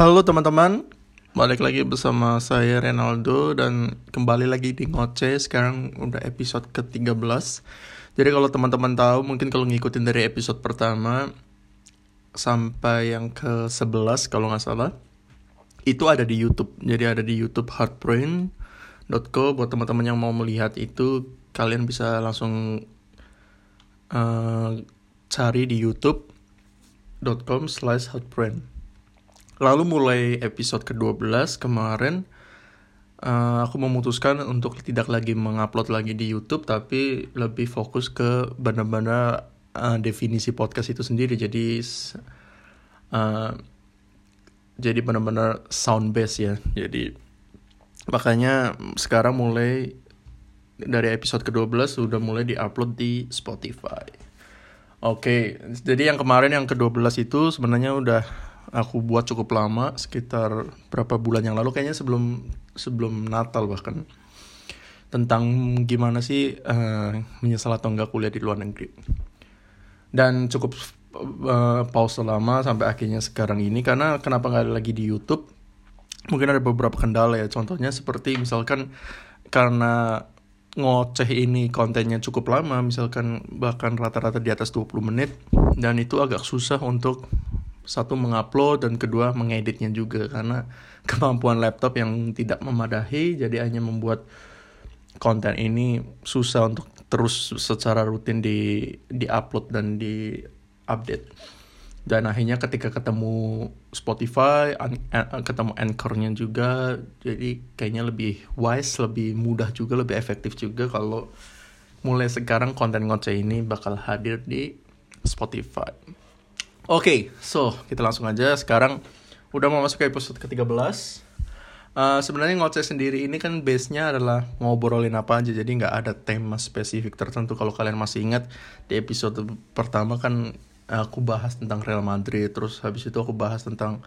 Halo teman-teman, balik lagi bersama saya Renaldo dan kembali lagi di Ngoce sekarang udah episode ke-13 Jadi kalau teman-teman tahu mungkin kalau ngikutin dari episode pertama sampai yang ke-11 kalau nggak salah Itu ada di Youtube, jadi ada di Youtube heartbrain.co buat teman-teman yang mau melihat itu kalian bisa langsung uh, cari di youtube.com slash heartbrain Lalu mulai episode ke-12 kemarin uh, aku memutuskan untuk tidak lagi mengupload lagi di YouTube tapi lebih fokus ke benar-benar uh, definisi podcast itu sendiri. Jadi uh, jadi benar-benar sound base ya. Jadi makanya sekarang mulai dari episode ke-12 sudah mulai diupload di Spotify. Oke, okay, jadi yang kemarin yang ke-12 itu sebenarnya udah aku buat cukup lama sekitar berapa bulan yang lalu kayaknya sebelum sebelum Natal bahkan tentang gimana sih uh, menyesal atau enggak kuliah di luar negeri. Dan cukup uh, pause lama sampai akhirnya sekarang ini karena kenapa nggak lagi di YouTube? Mungkin ada beberapa kendala ya. Contohnya seperti misalkan karena ngoceh ini kontennya cukup lama misalkan bahkan rata-rata di atas 20 menit dan itu agak susah untuk satu mengupload dan kedua mengeditnya juga karena kemampuan laptop yang tidak memadahi jadi hanya membuat konten ini susah untuk terus secara rutin di di upload dan di update dan akhirnya ketika ketemu Spotify an, an, ketemu Anchornya juga jadi kayaknya lebih wise lebih mudah juga lebih efektif juga kalau mulai sekarang konten ngoceh ini bakal hadir di Spotify Oke, okay, so kita langsung aja. Sekarang udah mau masuk ke episode ke-13. Uh, sebenarnya ngoceh sendiri ini kan base-nya adalah ngobrolin apa aja, jadi nggak ada tema spesifik tertentu. Kalau kalian masih ingat di episode pertama kan aku bahas tentang Real Madrid, terus habis itu aku bahas tentang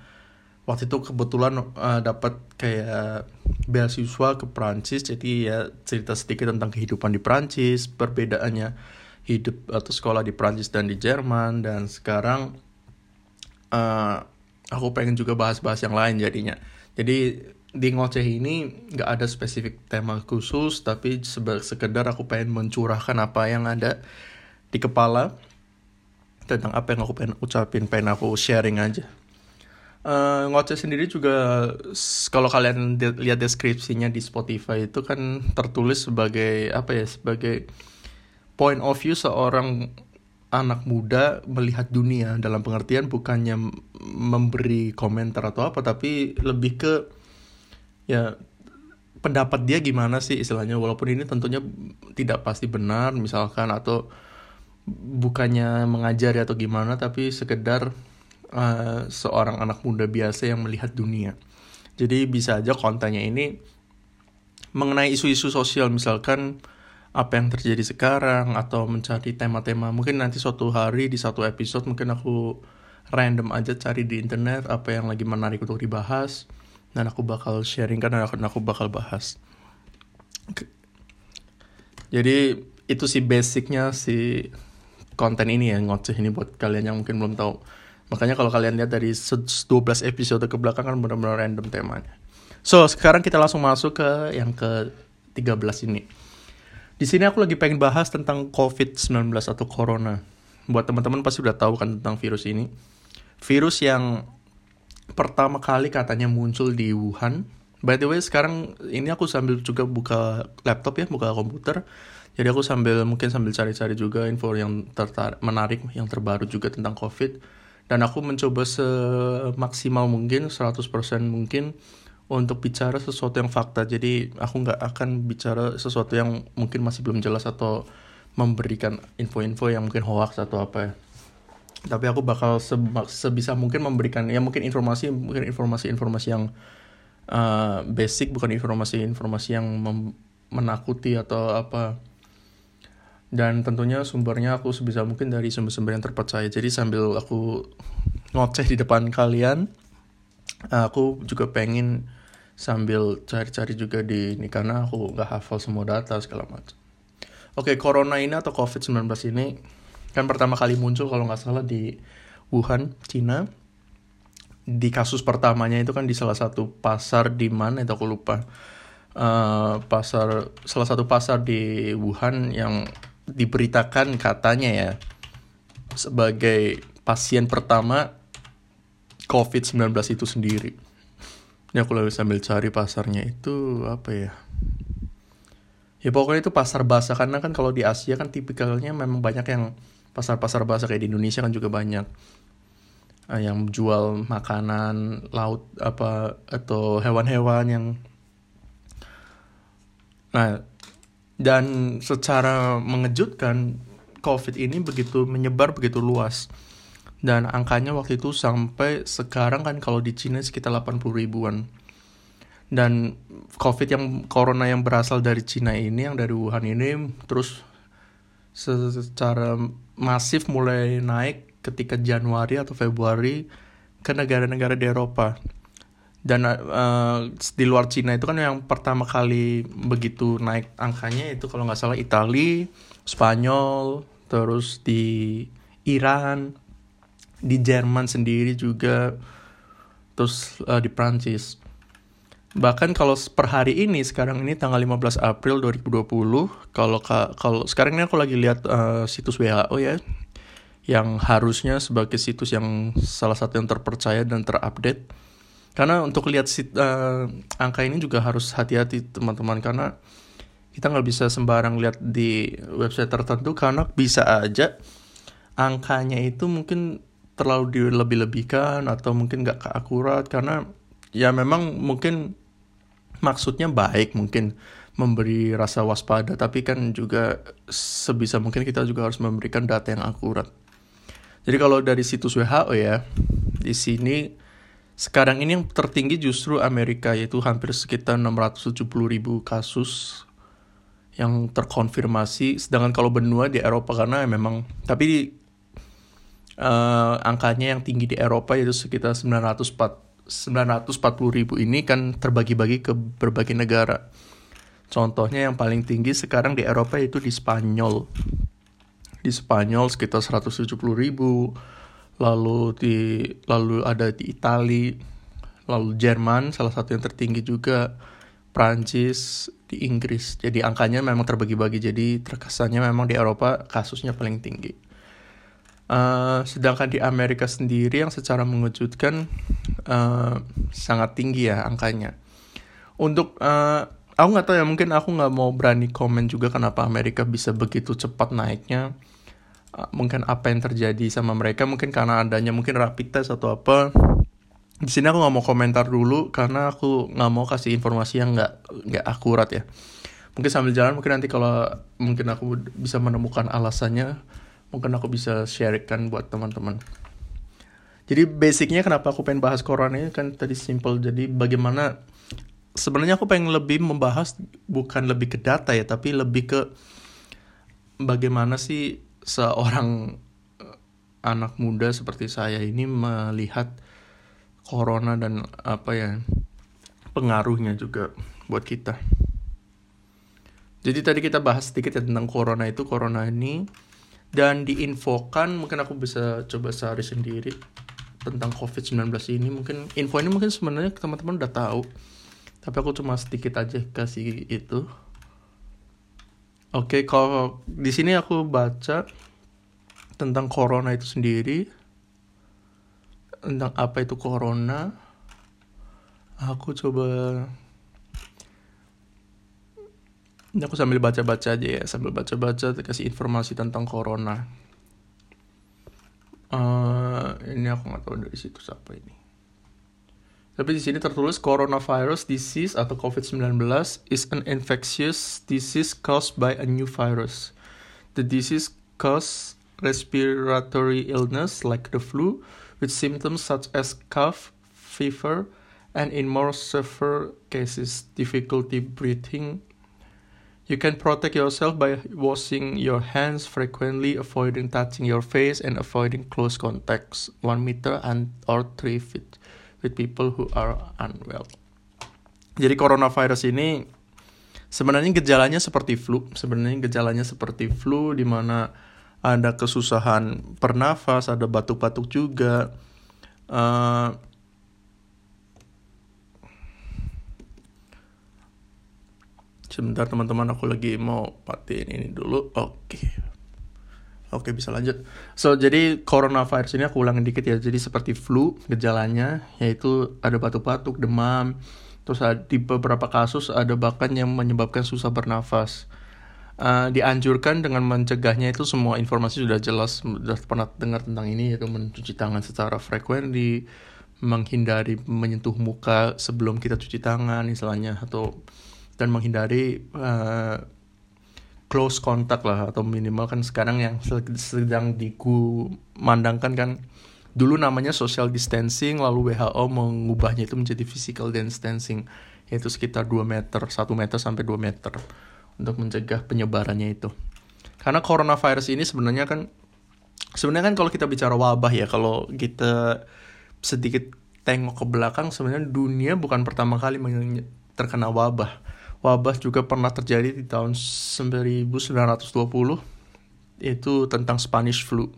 waktu itu kebetulan uh, dapat kayak beasiswa ke Prancis, jadi ya cerita sedikit tentang kehidupan di Prancis, perbedaannya hidup atau sekolah di Prancis dan di Jerman, dan sekarang uh, aku pengen juga bahas-bahas yang lain jadinya. Jadi di ngoceh ini nggak ada spesifik tema khusus, tapi sekedar aku pengen mencurahkan apa yang ada di kepala tentang apa yang aku pengen ucapin, pengen aku sharing aja. Uh, ngoceh sendiri juga kalau kalian lihat deskripsinya di Spotify itu kan tertulis sebagai apa ya sebagai point of view seorang anak muda melihat dunia dalam pengertian bukannya memberi komentar atau apa tapi lebih ke ya pendapat dia gimana sih istilahnya. Walaupun ini tentunya tidak pasti benar misalkan atau bukannya mengajari atau gimana tapi sekedar uh, seorang anak muda biasa yang melihat dunia. Jadi bisa aja kontennya ini mengenai isu-isu sosial misalkan apa yang terjadi sekarang atau mencari tema-tema. Mungkin nanti suatu hari di satu episode mungkin aku random aja cari di internet apa yang lagi menarik untuk dibahas dan aku bakal sharing kan dan aku bakal bahas. Jadi itu sih basicnya si konten ini ya ngoceh ini buat kalian yang mungkin belum tahu. Makanya kalau kalian lihat dari 12 episode ke belakang kan benar-benar random temanya. So sekarang kita langsung masuk ke yang ke 13 ini di sini aku lagi pengen bahas tentang COVID-19 atau Corona. Buat teman-teman pasti udah tahu kan tentang virus ini. Virus yang pertama kali katanya muncul di Wuhan. By the way, sekarang ini aku sambil juga buka laptop ya, buka komputer. Jadi aku sambil mungkin sambil cari-cari juga info yang tertarik, menarik, yang terbaru juga tentang COVID. Dan aku mencoba semaksimal mungkin, 100% mungkin untuk bicara sesuatu yang fakta. Jadi aku nggak akan bicara sesuatu yang mungkin masih belum jelas atau memberikan info-info yang mungkin hoax atau apa ya. Tapi aku bakal sebisa mungkin memberikan ya mungkin informasi mungkin informasi-informasi yang uh, basic bukan informasi-informasi yang menakuti atau apa. Dan tentunya sumbernya aku sebisa mungkin dari sumber-sumber yang terpercaya. Jadi sambil aku ngoceh di depan kalian, aku juga pengen sambil cari-cari juga di ini karena aku nggak hafal semua data segala macam. Oke, corona ini atau COVID-19 ini kan pertama kali muncul kalau nggak salah di Wuhan, Cina. di kasus pertamanya itu kan di salah satu pasar di mana itu aku lupa uh, pasar salah satu pasar di Wuhan yang diberitakan katanya ya sebagai pasien pertama COVID-19 itu sendiri. Ini aku lagi sambil cari pasarnya itu apa ya? Ya pokoknya itu pasar basah karena kan kalau di Asia kan tipikalnya memang banyak yang pasar-pasar basah kayak di Indonesia kan juga banyak uh, yang jual makanan laut apa atau hewan-hewan yang nah dan secara mengejutkan COVID ini begitu menyebar begitu luas dan angkanya waktu itu sampai sekarang kan kalau di Cina sekitar 80 ribuan. Dan COVID yang corona yang berasal dari Cina ini yang dari Wuhan ini terus secara masif mulai naik ketika Januari atau Februari ke negara-negara di Eropa. Dan uh, di luar Cina itu kan yang pertama kali begitu naik angkanya itu kalau nggak salah Italia, Spanyol, terus di Iran, di Jerman sendiri juga, terus uh, di Prancis. Bahkan kalau per hari ini sekarang ini tanggal 15 April 2020 kalau kalau sekarang ini aku lagi lihat uh, situs WHO ya yang harusnya sebagai situs yang salah satu yang terpercaya dan terupdate. Karena untuk lihat sit, uh, angka ini juga harus hati-hati teman-teman karena kita nggak bisa sembarang lihat di website tertentu karena bisa aja angkanya itu mungkin terlalu dilebih-lebihkan atau mungkin nggak akurat karena ya memang mungkin maksudnya baik mungkin memberi rasa waspada tapi kan juga sebisa mungkin kita juga harus memberikan data yang akurat. Jadi kalau dari situs WHO ya, di sini sekarang ini yang tertinggi justru Amerika yaitu hampir sekitar 670 ribu kasus yang terkonfirmasi. Sedangkan kalau benua di Eropa karena memang tapi uh, angkanya yang tinggi di Eropa yaitu sekitar 904 940 ribu ini kan terbagi-bagi ke berbagai negara. Contohnya yang paling tinggi sekarang di Eropa itu di Spanyol. Di Spanyol sekitar 170 ribu lalu di lalu ada di Italia lalu Jerman salah satu yang tertinggi juga Prancis di Inggris. Jadi angkanya memang terbagi-bagi jadi terkesannya memang di Eropa kasusnya paling tinggi uh, sedangkan di Amerika sendiri yang secara mengejutkan uh, sangat tinggi ya angkanya. Untuk uh, aku nggak tahu ya mungkin aku nggak mau berani komen juga kenapa Amerika bisa begitu cepat naiknya. Ah, mungkin apa yang terjadi sama mereka mungkin karena adanya mungkin rapid test atau apa. Di sini aku nggak mau komentar dulu karena aku nggak mau kasih informasi yang nggak nggak akurat ya. Mungkin sambil jalan mungkin nanti kalau mungkin aku bisa menemukan alasannya mungkin aku bisa sharekan buat teman-teman. Jadi basicnya kenapa aku pengen bahas corona ini kan tadi simple. Jadi bagaimana sebenarnya aku pengen lebih membahas bukan lebih ke data ya tapi lebih ke bagaimana sih seorang eh, anak muda seperti saya ini melihat corona dan apa ya pengaruhnya juga buat kita. Jadi tadi kita bahas sedikit ya tentang corona itu. Corona ini dan diinfokan mungkin aku bisa coba sehari sendiri tentang COVID-19 ini. Mungkin info ini mungkin sebenarnya teman-teman udah tahu. Tapi aku cuma sedikit aja kasih itu. Oke, okay, kalau di sini aku baca tentang corona itu sendiri, tentang apa itu corona. Aku coba ini aku sambil baca-baca aja ya, sambil baca-baca kasih informasi tentang corona. Uh, ini aku nggak tahu dari situ siapa ini. Tapi di sini tertulis coronavirus disease atau COVID-19 is an infectious disease caused by a new virus. The disease cause respiratory illness like the flu with symptoms such as cough, fever, and in more severe cases, difficulty breathing. You can protect yourself by washing your hands frequently, avoiding touching your face, and avoiding close contacts, 1 meter and or 3 feet with people who are unwell. Jadi coronavirus ini sebenarnya gejalanya seperti flu. Sebenarnya gejalanya seperti flu di mana ada kesusahan pernafas, ada batuk-batuk juga. Uh, Sebentar teman-teman aku lagi mau patiin ini dulu. Oke. Oke bisa lanjut. So jadi coronavirus ini aku ulangin dikit ya. Jadi seperti flu gejalanya yaitu ada batuk-batuk, demam. Terus di beberapa kasus ada bahkan yang menyebabkan susah bernafas. Uh, dianjurkan dengan mencegahnya itu semua informasi sudah jelas sudah pernah dengar tentang ini yaitu mencuci tangan secara frekuensi menghindari menyentuh muka sebelum kita cuci tangan misalnya atau dan menghindari uh, close contact lah atau minimal kan sekarang yang sedang dikumandangkan kan dulu namanya social distancing lalu WHO mengubahnya itu menjadi physical distancing yaitu sekitar 2 meter 1 meter sampai 2 meter untuk mencegah penyebarannya itu. Karena coronavirus ini sebenarnya kan sebenarnya kan kalau kita bicara wabah ya kalau kita sedikit tengok ke belakang sebenarnya dunia bukan pertama kali terkena wabah wabah juga pernah terjadi di tahun 1920 itu tentang Spanish flu.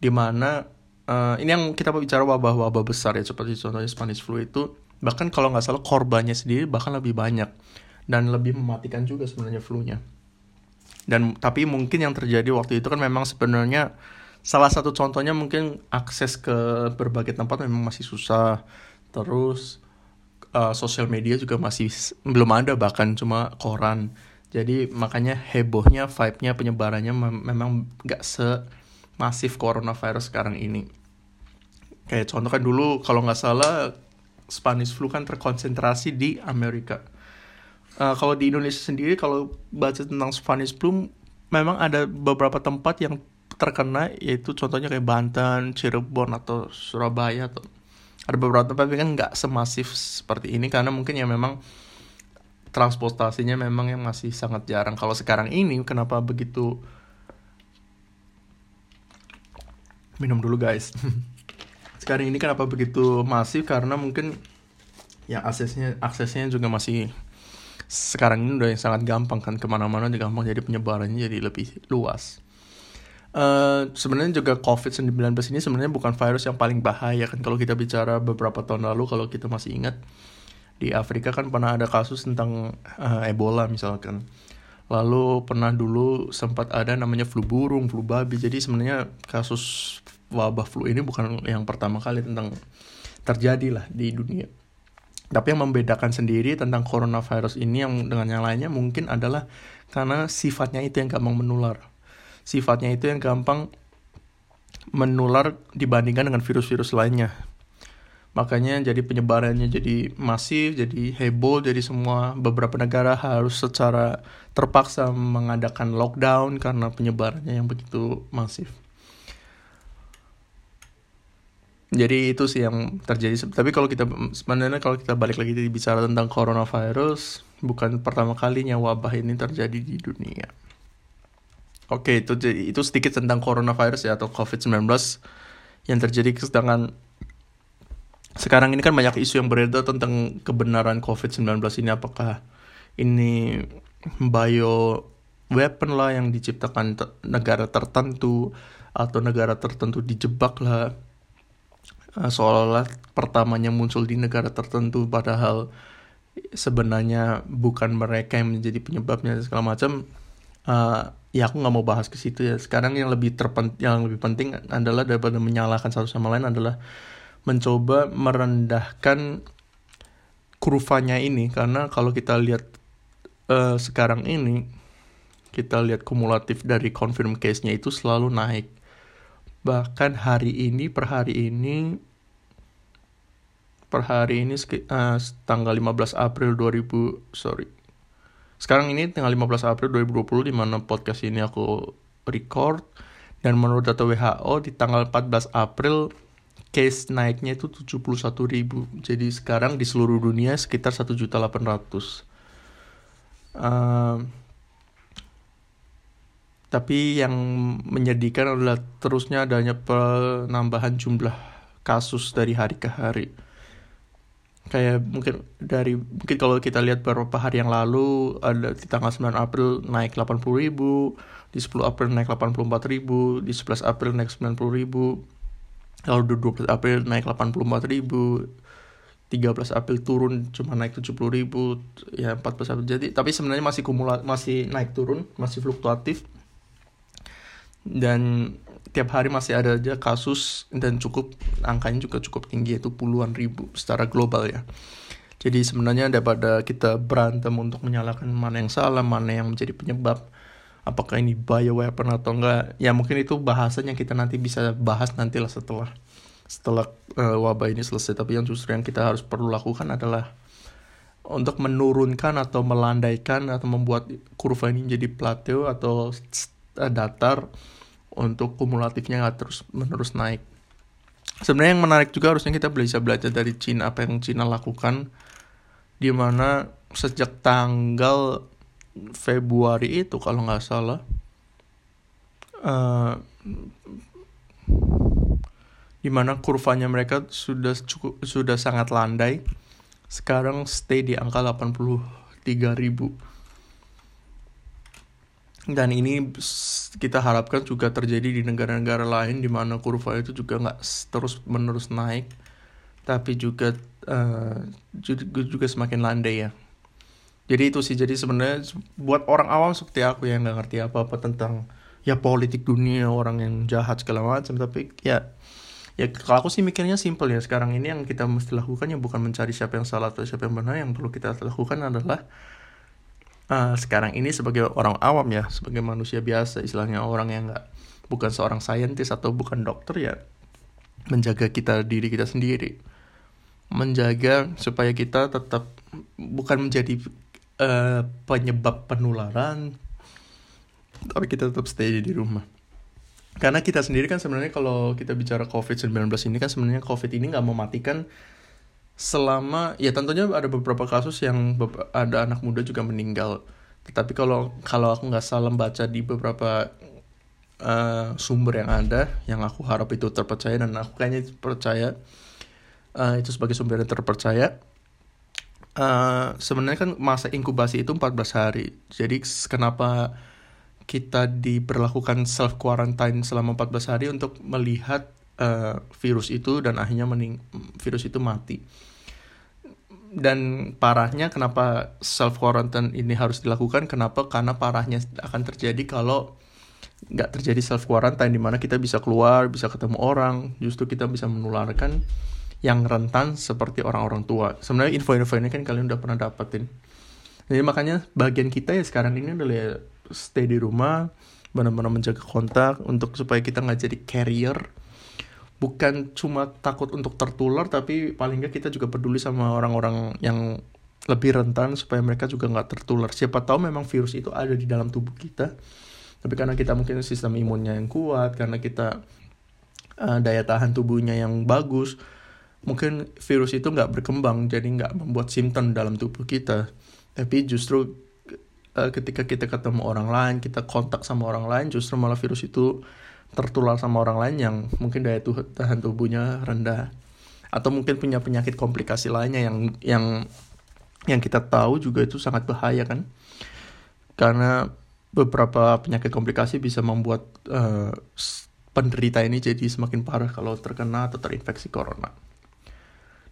Di mana uh, ini yang kita bicara wabah-wabah besar ya seperti contohnya Spanish flu itu bahkan kalau nggak salah korbannya sendiri bahkan lebih banyak dan lebih mematikan juga sebenarnya flu-nya. Dan tapi mungkin yang terjadi waktu itu kan memang sebenarnya salah satu contohnya mungkin akses ke berbagai tempat memang masih susah. Terus uh, sosial media juga masih belum ada bahkan cuma koran. Jadi makanya hebohnya vibe-nya penyebarannya mem memang semasif coronavirus sekarang ini. Kayak contoh kan dulu kalau nggak salah Spanish flu kan terkonsentrasi di Amerika. Uh, kalau di Indonesia sendiri kalau baca tentang Spanish flu memang ada beberapa tempat yang terkena yaitu contohnya kayak Banten, Cirebon atau Surabaya atau ada beberapa tempat tapi kan nggak semasif seperti ini karena mungkin ya memang transportasinya memang yang masih sangat jarang. Kalau sekarang ini kenapa begitu? Minum dulu guys. Sekarang ini kenapa begitu masif? Karena mungkin ya aksesnya aksesnya juga masih sekarang ini udah sangat gampang kan ke mana-mana juga gampang jadi penyebarannya jadi lebih luas Uh, sebenarnya juga COVID-19 ini sebenarnya bukan virus yang paling bahaya kan kalau kita bicara beberapa tahun lalu kalau kita masih ingat di Afrika kan pernah ada kasus tentang uh, Ebola misalkan. Lalu pernah dulu sempat ada namanya flu burung, flu babi. Jadi sebenarnya kasus wabah flu ini bukan yang pertama kali tentang terjadi lah di dunia. Tapi yang membedakan sendiri tentang coronavirus ini yang dengan yang lainnya mungkin adalah karena sifatnya itu yang gampang menular sifatnya itu yang gampang menular dibandingkan dengan virus-virus lainnya. Makanya jadi penyebarannya jadi masif, jadi heboh, jadi semua beberapa negara harus secara terpaksa mengadakan lockdown karena penyebarannya yang begitu masif. Jadi itu sih yang terjadi. Tapi kalau kita sebenarnya kalau kita balik lagi bicara tentang coronavirus, bukan pertama kalinya wabah ini terjadi di dunia. Oke, itu itu sedikit tentang coronavirus ya atau COVID-19 yang terjadi sedangkan sekarang ini kan banyak isu yang beredar tentang kebenaran COVID-19 ini. Apakah ini bio weapon lah yang diciptakan negara tertentu atau negara tertentu dijebak lah. Uh, seolah-olah pertamanya muncul di negara tertentu padahal sebenarnya bukan mereka yang menjadi penyebabnya segala macam uh, ya aku nggak mau bahas ke situ ya. Sekarang yang lebih terpen yang lebih penting adalah daripada menyalahkan satu sama lain adalah mencoba merendahkan kurvanya ini. Karena kalau kita lihat uh, sekarang ini kita lihat kumulatif dari confirm case-nya itu selalu naik. Bahkan hari ini per hari ini per hari ini uh, tanggal 15 April 2000 sorry sekarang ini tanggal 15 April 2020 di mana podcast ini aku record. Dan menurut data WHO di tanggal 14 April case naiknya itu 71 ribu. Jadi sekarang di seluruh dunia sekitar 1.800 uh, tapi yang menyedihkan adalah terusnya adanya penambahan jumlah kasus dari hari ke hari kayak mungkin dari mungkin kalau kita lihat beberapa hari yang lalu ada di tanggal 9 April naik 80 ribu di 10 April naik 84 ribu di 11 April naik 90 ribu lalu di 12 April naik 84 ribu 13 April turun cuma naik 70 ribu ya 14 April. Jadi tapi sebenarnya masih kumula masih naik turun masih fluktuatif. Dan tiap hari masih ada aja kasus dan cukup angkanya juga cukup tinggi yaitu puluhan ribu secara global ya. Jadi sebenarnya daripada kita berantem untuk menyalahkan mana yang salah mana yang menjadi penyebab apakah ini bioweapon atau enggak ya mungkin itu bahasannya kita nanti bisa bahas nantilah setelah setelah uh, wabah ini selesai. Tapi yang justru yang kita harus perlu lakukan adalah untuk menurunkan atau melandaikan atau membuat kurva ini menjadi plateau atau datar untuk kumulatifnya nggak terus menerus naik. Sebenarnya yang menarik juga harusnya kita bisa belajar dari Cina apa yang Cina lakukan di mana sejak tanggal Februari itu kalau nggak salah uh, di mana kurvanya mereka sudah cukup sudah sangat landai sekarang stay di angka 83 ribu dan ini kita harapkan juga terjadi di negara-negara lain di mana kurva itu juga nggak terus menerus naik tapi juga uh, juga semakin landai ya. Jadi itu sih jadi sebenarnya buat orang awam seperti aku yang nggak ngerti apa apa tentang ya politik dunia orang yang jahat segala macam tapi ya ya kalau aku sih mikirnya simpel ya. Sekarang ini yang kita mesti lakukan ya bukan mencari siapa yang salah atau siapa yang benar yang perlu kita lakukan adalah uh, sekarang ini sebagai orang awam ya sebagai manusia biasa istilahnya orang yang nggak bukan seorang saintis atau bukan dokter ya menjaga kita diri kita sendiri. Menjaga supaya kita tetap bukan menjadi uh, penyebab penularan tapi kita tetap stay di rumah. Karena kita sendiri kan sebenarnya kalau kita bicara COVID-19 ini kan sebenarnya COVID ini nggak mematikan selama ya tentunya ada beberapa kasus yang ada anak muda juga meninggal. Tetapi kalau kalau aku nggak salah baca di beberapa uh, sumber yang ada, yang aku harap itu terpercaya dan aku kayaknya percaya uh, itu sebagai sumber yang terpercaya. Uh, sebenarnya kan masa inkubasi itu 14 hari. Jadi kenapa kita diperlakukan self quarantine selama 14 hari untuk melihat uh, virus itu dan akhirnya mening virus itu mati. Dan parahnya kenapa self quarantine ini harus dilakukan? Kenapa? Karena parahnya akan terjadi kalau nggak terjadi self quarantine di mana kita bisa keluar, bisa ketemu orang, justru kita bisa menularkan yang rentan seperti orang-orang tua. Sebenarnya info-info ini kan kalian udah pernah dapetin. Jadi makanya bagian kita ya sekarang ini adalah ya stay di rumah benar-benar menjaga kontak untuk supaya kita nggak jadi carrier bukan cuma takut untuk tertular tapi paling nggak kita juga peduli sama orang-orang yang lebih rentan supaya mereka juga nggak tertular. Siapa tahu memang virus itu ada di dalam tubuh kita tapi karena kita mungkin sistem imunnya yang kuat karena kita uh, daya tahan tubuhnya yang bagus mungkin virus itu nggak berkembang jadi nggak membuat simptom dalam tubuh kita. Tapi justru uh, ketika kita ketemu orang lain, kita kontak sama orang lain, justru malah virus itu tertular sama orang lain yang mungkin daya tahan tubuhnya rendah. Atau mungkin punya penyakit komplikasi lainnya yang yang yang kita tahu juga itu sangat bahaya kan? Karena beberapa penyakit komplikasi bisa membuat uh, penderita ini jadi semakin parah kalau terkena atau terinfeksi corona.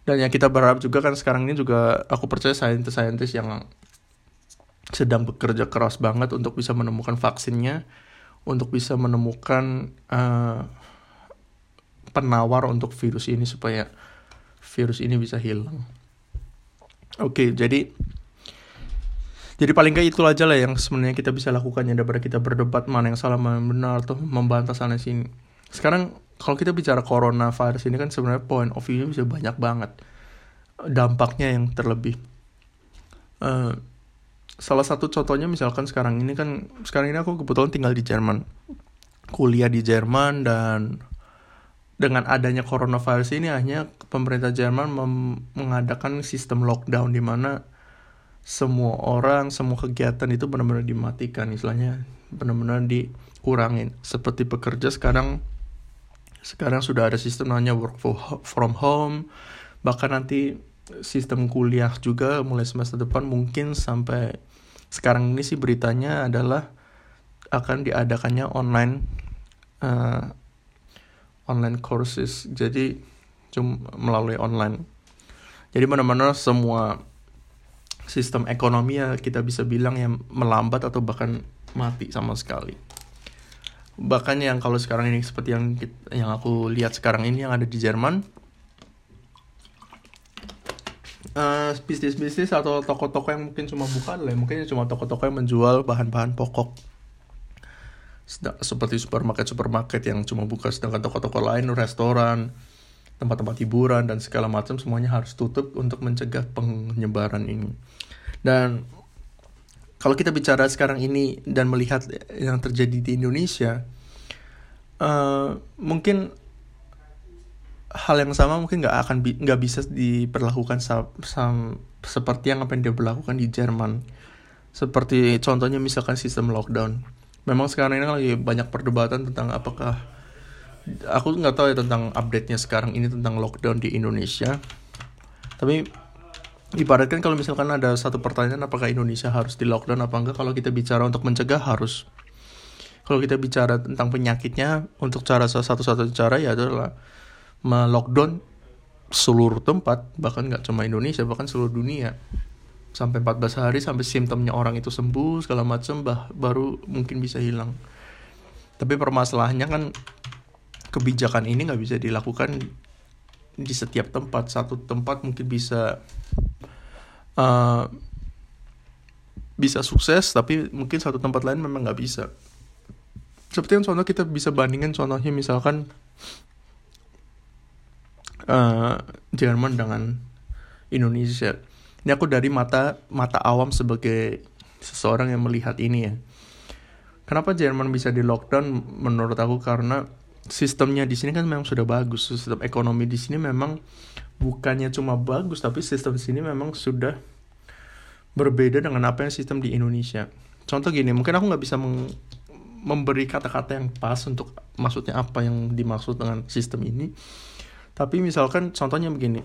Dan yang kita berharap juga kan sekarang ini juga aku percaya saintis-saintis yang sedang bekerja keras banget untuk bisa menemukan vaksinnya, untuk bisa menemukan uh, penawar untuk virus ini supaya virus ini bisa hilang. Oke, okay, jadi jadi paling kayak itu aja lah yang sebenarnya kita bisa lakukan ya daripada kita berdebat mana yang salah mana yang benar atau membantah sana sini. Sekarang kalau kita bicara coronavirus ini kan sebenarnya point of view bisa banyak banget dampaknya yang terlebih. Uh, salah satu contohnya misalkan sekarang ini kan sekarang ini aku kebetulan tinggal di Jerman kuliah di Jerman dan dengan adanya coronavirus ini hanya pemerintah Jerman mengadakan sistem lockdown di mana semua orang, semua kegiatan itu benar-benar dimatikan, istilahnya benar-benar dikurangin. Seperti pekerja sekarang sekarang sudah ada sistem namanya work from home, bahkan nanti sistem kuliah juga mulai semester depan mungkin sampai sekarang ini sih beritanya adalah akan diadakannya online uh, online courses. Jadi cuma melalui online. Jadi benar-benar semua sistem ekonomi ya kita bisa bilang yang melambat atau bahkan mati sama sekali. Bahkan yang kalau sekarang ini seperti yang yang aku lihat sekarang ini yang ada di Jerman uh, bisnis-bisnis atau toko-toko yang mungkin cuma buka lah mungkin cuma toko-toko yang menjual bahan-bahan pokok. Seperti supermarket supermarket yang cuma buka sedangkan toko-toko lain restoran tempat-tempat hiburan dan segala macam semuanya harus tutup untuk mencegah penyebaran ini. Dan kalau kita bicara sekarang ini dan melihat yang terjadi di Indonesia, uh, mungkin hal yang sama mungkin nggak akan nggak bi bisa diperlakukan seperti yang apa yang dia berlakukan di Jerman. Seperti contohnya misalkan sistem lockdown. Memang sekarang ini lagi banyak perdebatan tentang apakah aku nggak tahu ya tentang update-nya sekarang ini tentang lockdown di Indonesia. Tapi ibaratkan kalau misalkan ada satu pertanyaan apakah Indonesia harus di lockdown apa enggak kalau kita bicara untuk mencegah harus kalau kita bicara tentang penyakitnya untuk cara satu-satu cara ya adalah melockdown seluruh tempat bahkan nggak cuma Indonesia bahkan seluruh dunia. Sampai 14 hari sampai simptomnya orang itu sembuh segala macam bah baru mungkin bisa hilang. Tapi permasalahannya kan kebijakan ini nggak bisa dilakukan di setiap tempat. Satu tempat mungkin bisa uh, bisa sukses tapi mungkin satu tempat lain memang nggak bisa. Seperti yang contoh kita bisa bandingkan contohnya misalkan uh, Jerman dengan Indonesia ini aku dari mata mata awam sebagai seseorang yang melihat ini ya kenapa Jerman bisa di lockdown menurut aku karena sistemnya di sini kan memang sudah bagus sistem ekonomi di sini memang bukannya cuma bagus tapi sistem di sini memang sudah berbeda dengan apa yang sistem di Indonesia. Contoh gini, mungkin aku nggak bisa memberi kata-kata yang pas untuk maksudnya apa yang dimaksud dengan sistem ini. Tapi misalkan contohnya begini,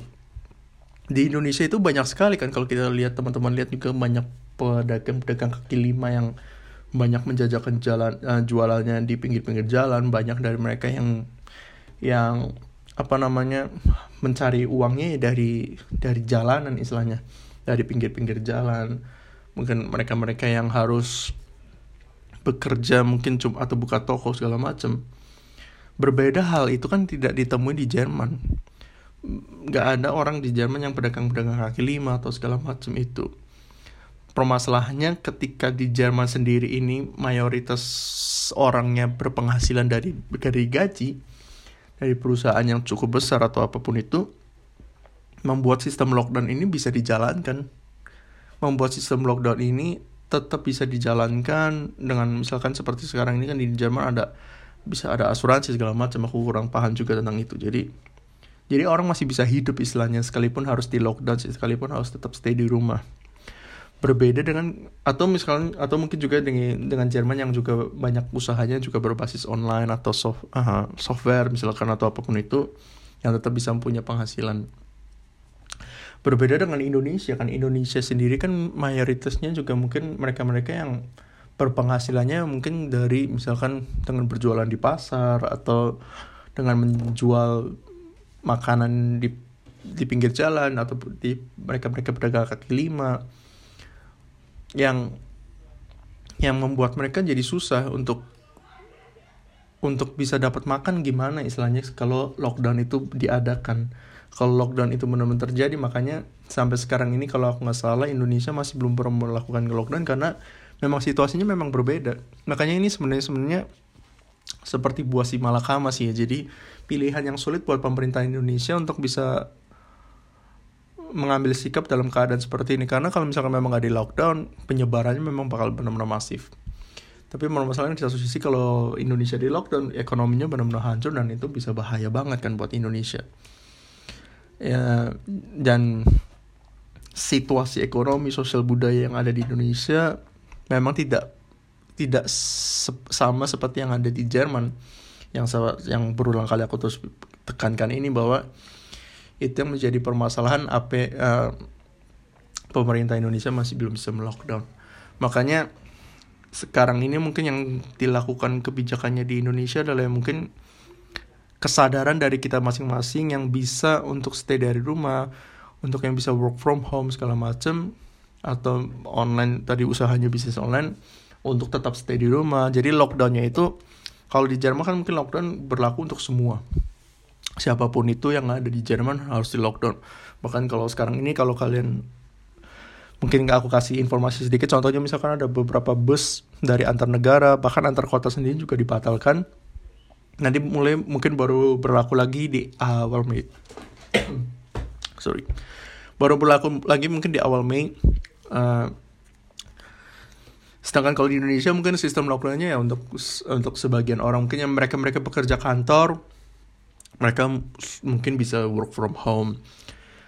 di Indonesia itu banyak sekali kan kalau kita lihat teman-teman lihat juga banyak pedagang-pedagang kaki lima yang banyak menjajakan jalan uh, jualannya di pinggir-pinggir jalan. Banyak dari mereka yang yang apa namanya mencari uangnya dari dari jalanan istilahnya. Dari pinggir-pinggir jalan. Mungkin mereka-mereka yang harus bekerja mungkin cuma atau buka toko segala macam berbeda hal itu kan tidak ditemui di Jerman nggak ada orang di Jerman yang pedagang-pedagang kaki lima atau segala macam itu permasalahannya ketika di Jerman sendiri ini mayoritas orangnya berpenghasilan dari dari gaji dari perusahaan yang cukup besar atau apa pun itu membuat sistem lockdown ini bisa dijalankan. Membuat sistem lockdown ini tetap bisa dijalankan dengan misalkan seperti sekarang ini kan di Jerman ada bisa ada asuransi segala macam aku kurang paham juga tentang itu. Jadi jadi orang masih bisa hidup istilahnya sekalipun harus di lockdown sekalipun harus tetap stay di rumah. Berbeda dengan atau misalkan atau mungkin juga dengan dengan Jerman yang juga banyak usahanya juga berbasis online atau soft, uh, software misalkan atau apa pun itu yang tetap bisa punya penghasilan. Berbeda dengan Indonesia kan Indonesia sendiri kan mayoritasnya juga mungkin mereka-mereka yang berpenghasilannya mungkin dari misalkan dengan berjualan di pasar atau dengan menjual makanan di di pinggir jalan atau di mereka-mereka pedagang kaki lima yang yang membuat mereka jadi susah untuk untuk bisa dapat makan gimana istilahnya kalau lockdown itu diadakan. Kalau lockdown itu benar-benar terjadi makanya sampai sekarang ini kalau aku nggak salah Indonesia masih belum pernah melakukan lockdown karena memang situasinya memang berbeda. Makanya ini sebenarnya sebenarnya seperti buah si malakama sih ya. Jadi pilihan yang sulit buat pemerintah Indonesia untuk bisa mengambil sikap dalam keadaan seperti ini. Karena kalau misalkan memang nggak di lockdown penyebarannya memang bakal benar-benar masif. Tapi masalahnya di satu sisi kalau Indonesia di lockdown ekonominya benar-benar hancur dan itu bisa bahaya banget kan buat Indonesia. Ya dan situasi ekonomi sosial budaya yang ada di Indonesia memang tidak tidak se sama seperti yang ada di Jerman. Yang yang berulang kali aku terus tekankan ini bahwa itu yang menjadi permasalahan apa uh, pemerintah Indonesia masih belum bisa melockdown. Makanya sekarang ini mungkin yang dilakukan kebijakannya di Indonesia adalah mungkin kesadaran dari kita masing-masing yang bisa untuk stay dari rumah, untuk yang bisa work from home segala macam atau online tadi usahanya bisnis online untuk tetap stay di rumah. Jadi lockdownnya itu kalau di Jerman kan mungkin lockdown berlaku untuk semua. Siapa pun itu yang ada di Jerman harus di lockdown. Bahkan kalau sekarang ini kalau kalian mungkin nggak aku kasih informasi sedikit contohnya misalkan ada beberapa bus dari antar negara bahkan antar kota sendiri juga dibatalkan. Nanti mulai mungkin baru berlaku lagi di awal Mei. Sorry. Baru berlaku lagi mungkin di awal Mei uh, sedangkan kalau di Indonesia mungkin sistem lockdownnya ya untuk untuk sebagian orang. Mungkin yang mereka mereka bekerja kantor mereka mungkin bisa work from home.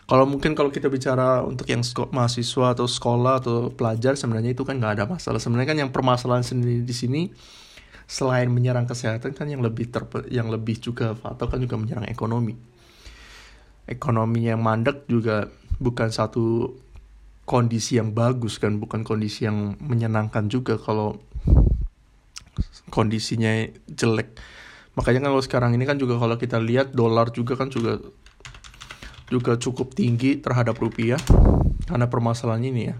Kalau mungkin kalau kita bicara untuk yang mahasiswa atau sekolah atau pelajar sebenarnya itu kan nggak ada masalah. Sebenarnya kan yang permasalahan sendiri di sini selain menyerang kesehatan kan yang lebih terpe, yang lebih juga fatal kan juga menyerang ekonomi. Ekonomi yang mandek juga bukan satu kondisi yang bagus kan, bukan kondisi yang menyenangkan juga kalau kondisinya jelek. Makanya kalau sekarang ini kan juga kalau kita lihat dolar juga kan juga juga cukup tinggi terhadap rupiah. Karena permasalahan ini ya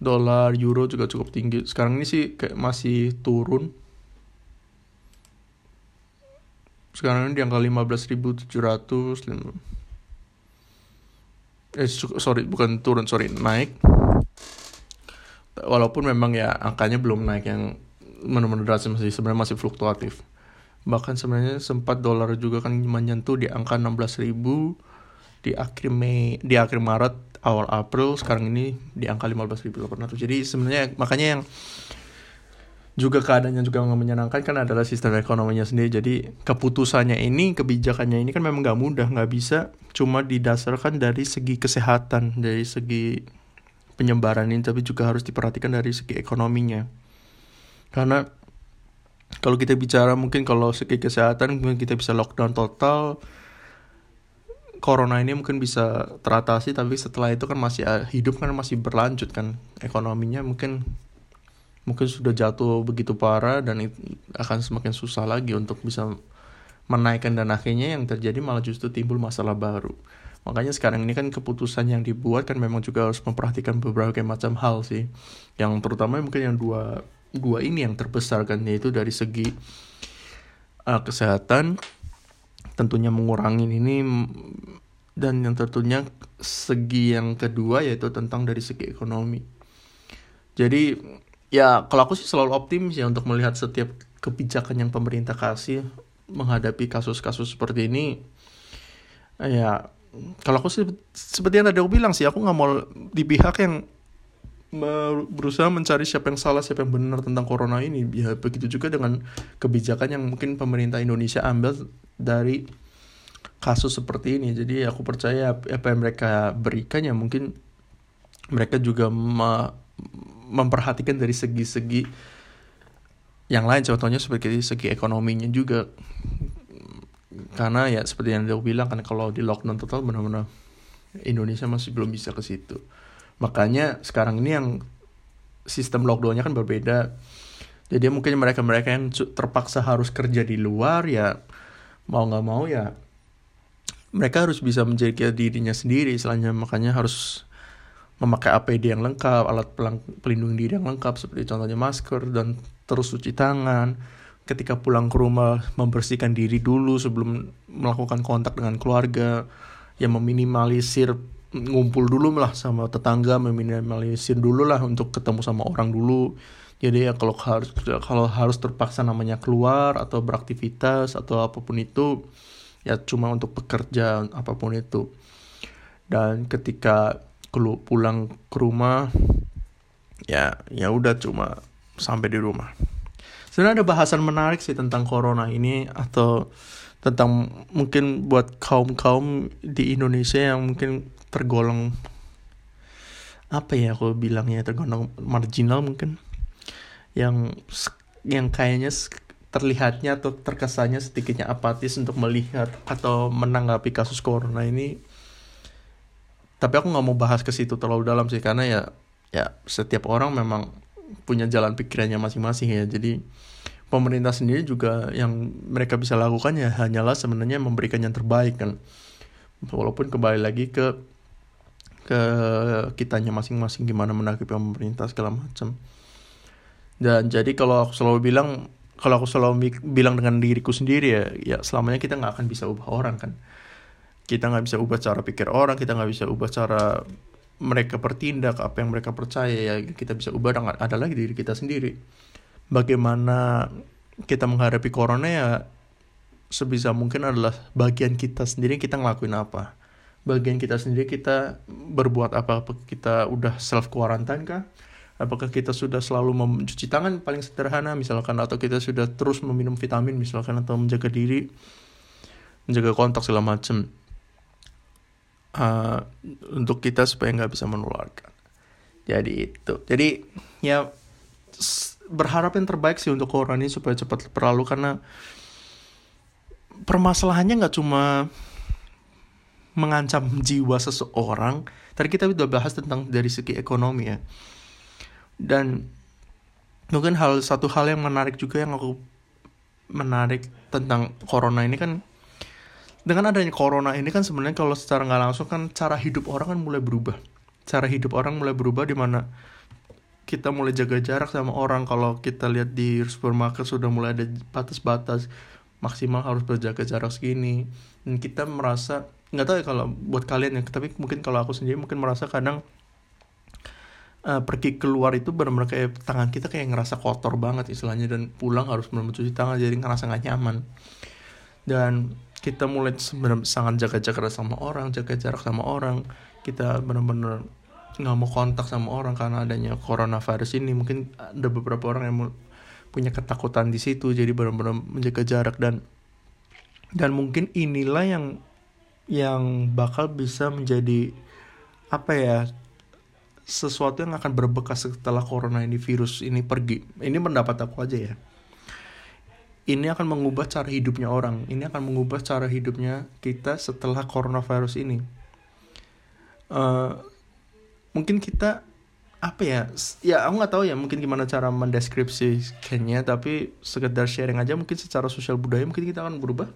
dolar euro juga cukup tinggi. Sekarang ini sih kayak masih turun. Sekarang ini di angka 15.700 eh sorry bukan turun sorry naik. Walaupun memang ya angkanya belum naik yang benar-benar masih sebenarnya masih fluktuatif. Bahkan sebenarnya sempat dolar juga kan menyentuh di angka 16.000 di akhir Mei di akhir Maret awal April sekarang ini di angka 15.800 jadi sebenarnya makanya yang juga keadaannya juga nggak menyenangkan kan adalah sistem ekonominya sendiri. Jadi keputusannya ini kebijakannya ini kan memang nggak mudah nggak bisa cuma didasarkan dari segi kesehatan dari segi penyebaran ini tapi juga harus diperhatikan dari segi ekonominya. Karena kalau kita bicara mungkin kalau segi kesehatan mungkin kita bisa lockdown total corona ini mungkin bisa teratasi tapi setelah itu kan masih hidup kan masih berlanjut kan ekonominya mungkin mungkin sudah jatuh begitu parah dan akan semakin susah lagi untuk bisa menaikkan dan akhirnya yang terjadi malah justru timbul masalah baru makanya sekarang ini kan keputusan yang dibuat kan memang juga harus memperhatikan beberapa macam hal sih yang terutama mungkin yang dua dua ini yang terbesar kan yaitu dari segi uh, kesehatan tentunya mengurangi ini dan yang tentunya segi yang kedua yaitu tentang dari segi ekonomi. Jadi ya kalau aku sih selalu optimis ya untuk melihat setiap kebijakan yang pemerintah kasih menghadapi kasus-kasus seperti ini. Ya kalau aku sih seperti yang tadi aku bilang sih aku nggak mau di pihak yang berusaha mencari siapa yang salah siapa yang benar tentang corona ini ya begitu juga dengan kebijakan yang mungkin pemerintah Indonesia ambil dari kasus seperti ini jadi aku percaya apa yang mereka berikan ya mungkin mereka juga memperhatikan dari segi-segi yang lain contohnya seperti segi ekonominya juga. Karena ya seperti yang aku bilang kan kalau di lockdown total benar-benar Indonesia masih belum bisa ke situ. Makanya sekarang ini yang sistem lockdownnya kan berbeda. Jadi mungkin mereka-mereka yang terpaksa harus kerja di luar ya mau nggak mau ya mereka harus bisa menjaga dirinya sendiri. Istilahnya makanya harus memakai APD yang lengkap alat pelindung diri yang lengkap seperti contohnya masker dan terus cuci tangan. Ketika pulang ke rumah membersihkan diri dulu sebelum melakukan kontak dengan keluarga. Yang meminimalisir ngumpul dulu lah sama tetangga meminimalisir dulu lah untuk ketemu sama orang dulu. Jadi ya kalau harus kalau harus terpaksa namanya keluar atau beraktivitas atau apa pun itu ya cuma untuk bekerja apa pun itu. Dan ketika pulang ke rumah ya ya udah cuma sampai di rumah. Sebenarnya ada bahasan menarik sih tentang corona ini atau tentang mungkin buat kaum kaum di Indonesia yang mungkin tergolong apa ya aku bilangnya tergolong marginal mungkin. Yang yang kayaknya terlihatnya atau terkesannya sedikitnya apatis untuk melihat atau menanggapi kasus corona ini tapi aku nggak mau bahas ke situ terlalu dalam sih karena ya ya setiap orang memang punya jalan pikirannya masing-masing ya. Jadi pemerintah sendiri juga yang mereka bisa lakukan ya hanyalah sebenarnya memberikan yang terbaik kan. Walaupun kembali lagi ke ke kitanya masing-masing gimana menanggapi pemerintah segala macam. Dan jadi kalau aku selalu bilang kalau aku selalu bilang dengan diriku sendiri ya ya selamanya kita nggak akan bisa ubah orang kan kita nggak bisa ubah cara pikir orang kita nggak bisa ubah cara mereka bertindak apa yang mereka percaya ya kita bisa ubah. Dengan ada lagi diri kita sendiri. Bagaimana kita menghadapi corona ya sebisa mungkin adalah bagian kita sendiri kita ngelakuin apa. Bagian kita sendiri kita berbuat apa? Apa kita udah self quarantine kah? Apakah kita sudah selalu mencuci tangan paling sederhana misalkan? Atau kita sudah terus meminum vitamin misalkan? Atau menjaga diri menjaga kontak segala macam uh, untuk kita supaya nggak bisa menularkan. Jadi itu. Jadi ya berharap yang terbaik sih untuk corona ini supaya cepat berlalu karena permasalahannya nggak cuma mengancam jiwa seseorang. Tadi kita udah bahas tentang dari segi ekonomi ya. Dan mungkin hal satu hal yang menarik juga yang aku menarik tentang corona ini kan dengan adanya corona ini kan sebenarnya kalau secara nggak langsung kan cara hidup orang kan mulai berubah. Cara hidup orang mulai berubah di mana kita mulai jaga jarak sama orang. Kalau kita lihat di supermarket sudah mulai ada batas-batas maksimal harus berjaga jarak segini. Dan kita merasa nggak tahu ya kalau buat kalian ya tapi mungkin kalau aku sendiri mungkin merasa kadang uh, pergi keluar itu benar-benar kayak tangan kita kayak ngerasa kotor banget istilahnya dan pulang harus mencuci tangan jadi ngerasa nggak nyaman. Dan kita mulai sangat jaga jarak sama orang jaga jarak sama orang. Kita benar-benar nggak mau kontak sama orang karena adanya coronavirus ini. Mungkin ada beberapa orang yang punya ketakutan di situ jadi benar-benar menjaga jarak. Dan dan mungkin inilah yang yang bakal bisa menjadi apa ya sesuatu yang akan berbekas setelah corona ini virus ini pergi. Ini pendapat aku aja ya ini akan mengubah cara hidupnya orang. Ini akan mengubah cara hidupnya kita setelah coronavirus ini. Uh, mungkin kita apa ya? Ya aku nggak tahu ya. Mungkin gimana cara mendeskripsikannya. Tapi sekedar sharing aja. Mungkin secara sosial budaya mungkin kita akan berubah.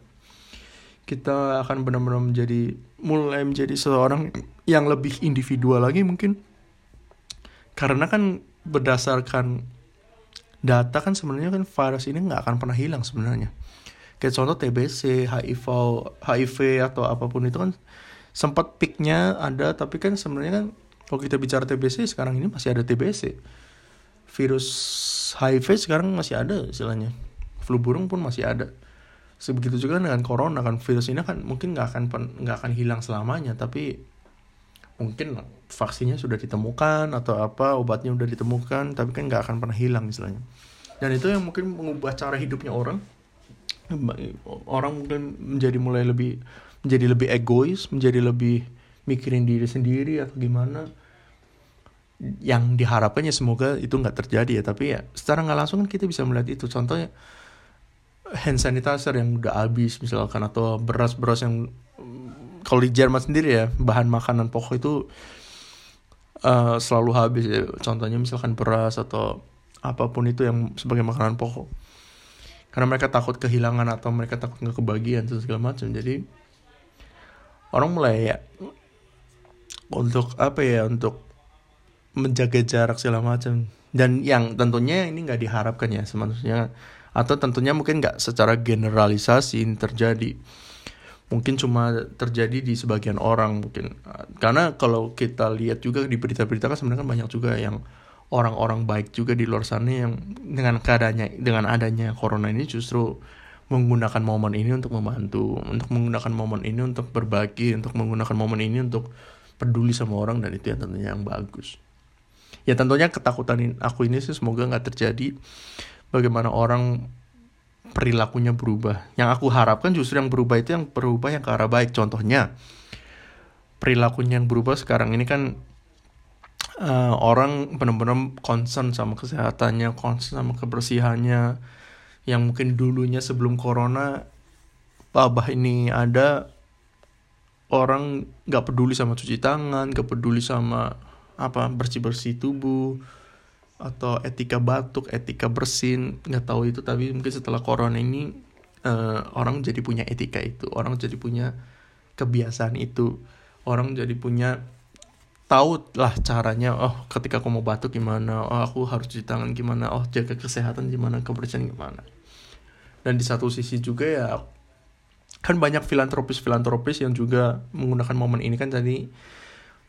Kita akan benar-benar menjadi mulai menjadi seorang yang lebih individual lagi mungkin. Karena kan berdasarkan data kan sebenarnya kan virus ini nggak akan pernah hilang sebenarnya. Kayak contoh TBC HIV HIV atau apa pun itu kan sempat peaknya ada tapi kan sebenarnya kan kalau kita bicara TBC sekarang ini masih ada TBC virus HIV sekarang masih ada istilahnya. Flu burung pun masih ada. Sebegitu juga dengan corona kan virus ini kan mungkin nggak akan nggak akan hilang selamanya tapi mungkin vaksinnya sudah ditemukan atau apa obatnya sudah ditemukan tapi kan nggak akan pernah hilang misalnya dan itu yang mungkin mengubah cara hidupnya orang. Orang mungkin menjadi mulai lebih menjadi lebih egois menjadi lebih mikirin diri sendiri atau gimana. Yang diharapkannya semoga itu nggak terjadi ya tapi ya secara nggak langsung kan kita bisa melihat itu. Contohnya hand sanitizer yang udah habis misalkan atau beras-beras yang kalau di Jerman sendiri ya bahan makanan pokok itu uh, selalu habis. Ya contohnya misalkan beras atau apa pun itu yang sebagai makanan pokok. Karena mereka takut kehilangan atau mereka takut nggak kebagian dan segala macam. Jadi orang mulai ya untuk apa ya untuk menjaga jarak segala macam. Dan yang tentunya ini nggak diharapkan ya sebenarnya. Atau tentunya mungkin nggak secara generalisasi ini terjadi mungkin cuma terjadi di sebagian orang mungkin. Karena kalau kita lihat juga di berita-berita kan sebenarnya kan banyak juga yang orang-orang baik juga di luar sana yang dengan keadaannya dengan adanya corona ini justru menggunakan momen ini untuk membantu untuk menggunakan momen ini untuk berbagi untuk menggunakan momen ini untuk peduli sama orang dan itu yang tentunya yang bagus. Ya tentunya ketakutan aku ini sih semoga nggak terjadi. Bagaimana orang perilakunya berubah. Yang aku harapkan justru yang berubah itu yang berubah yang ke arah baik. Contohnya, perilakunya yang berubah sekarang ini kan uh, orang benar-benar concern sama kesehatannya, concern sama kebersihannya. Yang mungkin dulunya sebelum corona, wabah ini ada, orang nggak peduli sama cuci tangan, nggak peduli sama apa bersih-bersih tubuh, atau etika batuk, etika bersin, nggak tahu itu tapi mungkin setelah corona ini uh, orang jadi punya etika itu, orang jadi punya kebiasaan itu orang jadi punya tahu lah caranya oh ketika aku mau batuk gimana oh aku harus cuci tangan gimana oh jaga kesehatan gimana kebersihan gimana. Dan di satu sisi juga ya kan banyak filantropis filantropis yang juga menggunakan momen ini kan tadi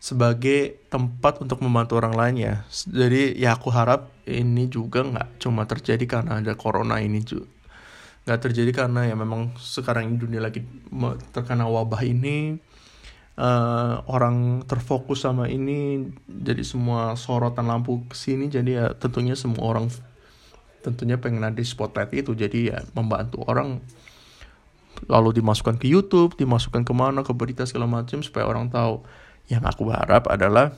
sebagai tempat untuk membantu orang lain ya. Jadi ya aku harap ini juga nggak cuma terjadi karena ada corona ini juga nggak terjadi karena ya memang sekarang ini dunia lagi terkena wabah ini uh, orang terfokus sama ini jadi semua sorotan lampu ke sini jadi ya tentunya semua orang tentunya pengen ada spotlight itu jadi ya membantu orang. Lalu dimasukkan ke YouTube dimasukkan ke mana ke berita segala macam supaya orang tahu yang aku harap adalah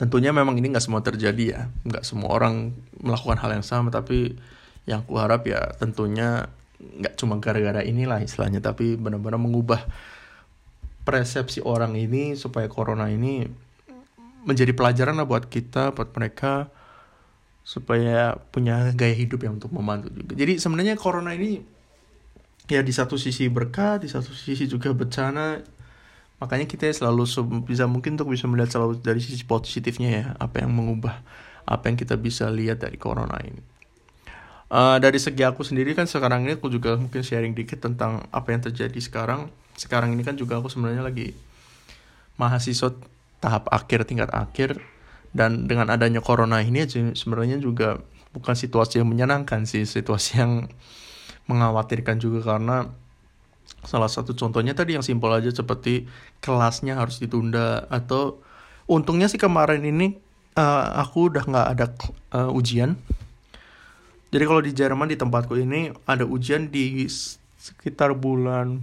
tentunya memang ini nggak semua terjadi ya nggak semua orang melakukan hal yang sama tapi yang aku harap ya tentunya nggak cuma gara-gara inilah istilahnya tapi benar-benar mengubah persepsi orang ini supaya corona ini menjadi pelajaran lah buat kita, buat mereka supaya punya gaya hidup yang untuk membantu juga. Jadi sebenarnya corona ini ya di satu sisi berkat, di satu sisi juga bencana. Makanya kita selalu bisa mungkin untuk bisa melihat selalu dari sisi positifnya ya, apa yang mengubah, apa yang kita bisa lihat dari corona ini. Uh, dari segi aku sendiri kan sekarang ini aku juga mungkin sharing dikit tentang apa yang terjadi sekarang sekarang ini kan juga aku sebenarnya lagi mahasiswa tahap akhir tingkat akhir dan dengan adanya corona ini sebenarnya juga bukan situasi yang menyenangkan sih situasi yang mengkhawatirkan juga karena salah satu contohnya tadi yang simpel aja seperti kelasnya harus ditunda atau untungnya sih kemarin ini uh, aku udah nggak ada uh, ujian. Jadi kalau di Jerman di tempatku ini ada ujian di sekitar bulan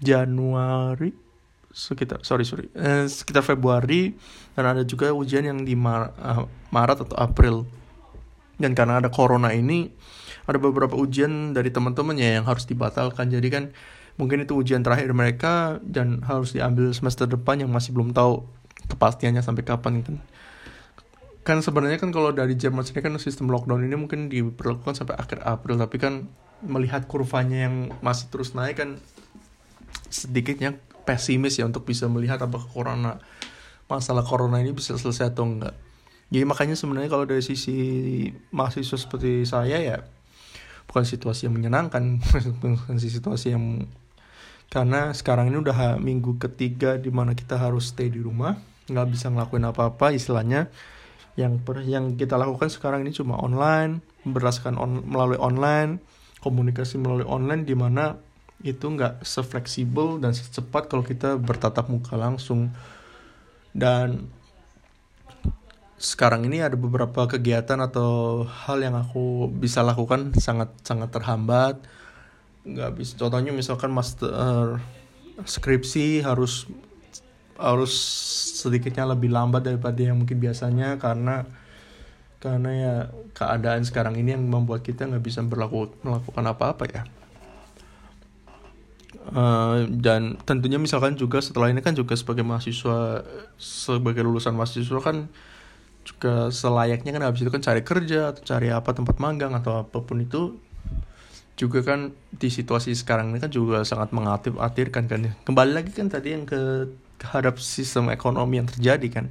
Januari sekitar sorry sorry eh, sekitar Februari dan ada juga ujian yang di Mar uh, Maret atau April. Dan karena ada corona ini ada beberapa ujian dari teman-temannya yang harus dibatalkan. Jadi kan mungkin itu ujian terakhir mereka dan harus diambil semester depan yang masih belum tahu kepastiannya sampai kapan kan kan sebenarnya kan kalau dari Jerman sendiri kan sistem lockdown ini mungkin diperlakukan sampai akhir April. Tapi kan melihat kurvanya yang masih terus naik kan sedikitnya pesimis ya untuk bisa melihat apakah corona masalah corona ini bisa selesai atau enggak. Jadi makanya sebenarnya kalau dari sisi mahasiswa seperti saya ya bukan situasi yang menyenangkan, bukan situasi yang karena sekarang ini udah minggu ketiga di mana kita harus stay di rumah, nggak bisa ngelakuin apa-apa istilahnya. Yang per, yang kita lakukan sekarang ini cuma online, berdasarkan on, melalui online, komunikasi melalui online di mana itu nggak sefleksibel dan secepat kalau kita bertatap muka langsung dan sekarang ini ada beberapa kegiatan atau hal yang aku bisa lakukan sangat sangat terhambat. Nggak bisa contohnya misalkan master skripsi harus harus sedikitnya lebih lambat daripada yang mungkin biasanya karena karena ya keadaan sekarang ini yang membuat kita nggak bisa berlaku melakukan apa-apa ya. Uh, dan tentunya misalkan juga setelah ini kan juga sebagai mahasiswa sebagai lulusan mahasiswa kan juga selayaknya kan habis itu kan cari kerja atau cari apa tempat magang atau apa pun itu juga kan di situasi sekarang ini kan juga sangat mengkhawatirkan kan ya. kembali lagi kan tadi yang ke terhadap sistem ekonomi yang terjadi kan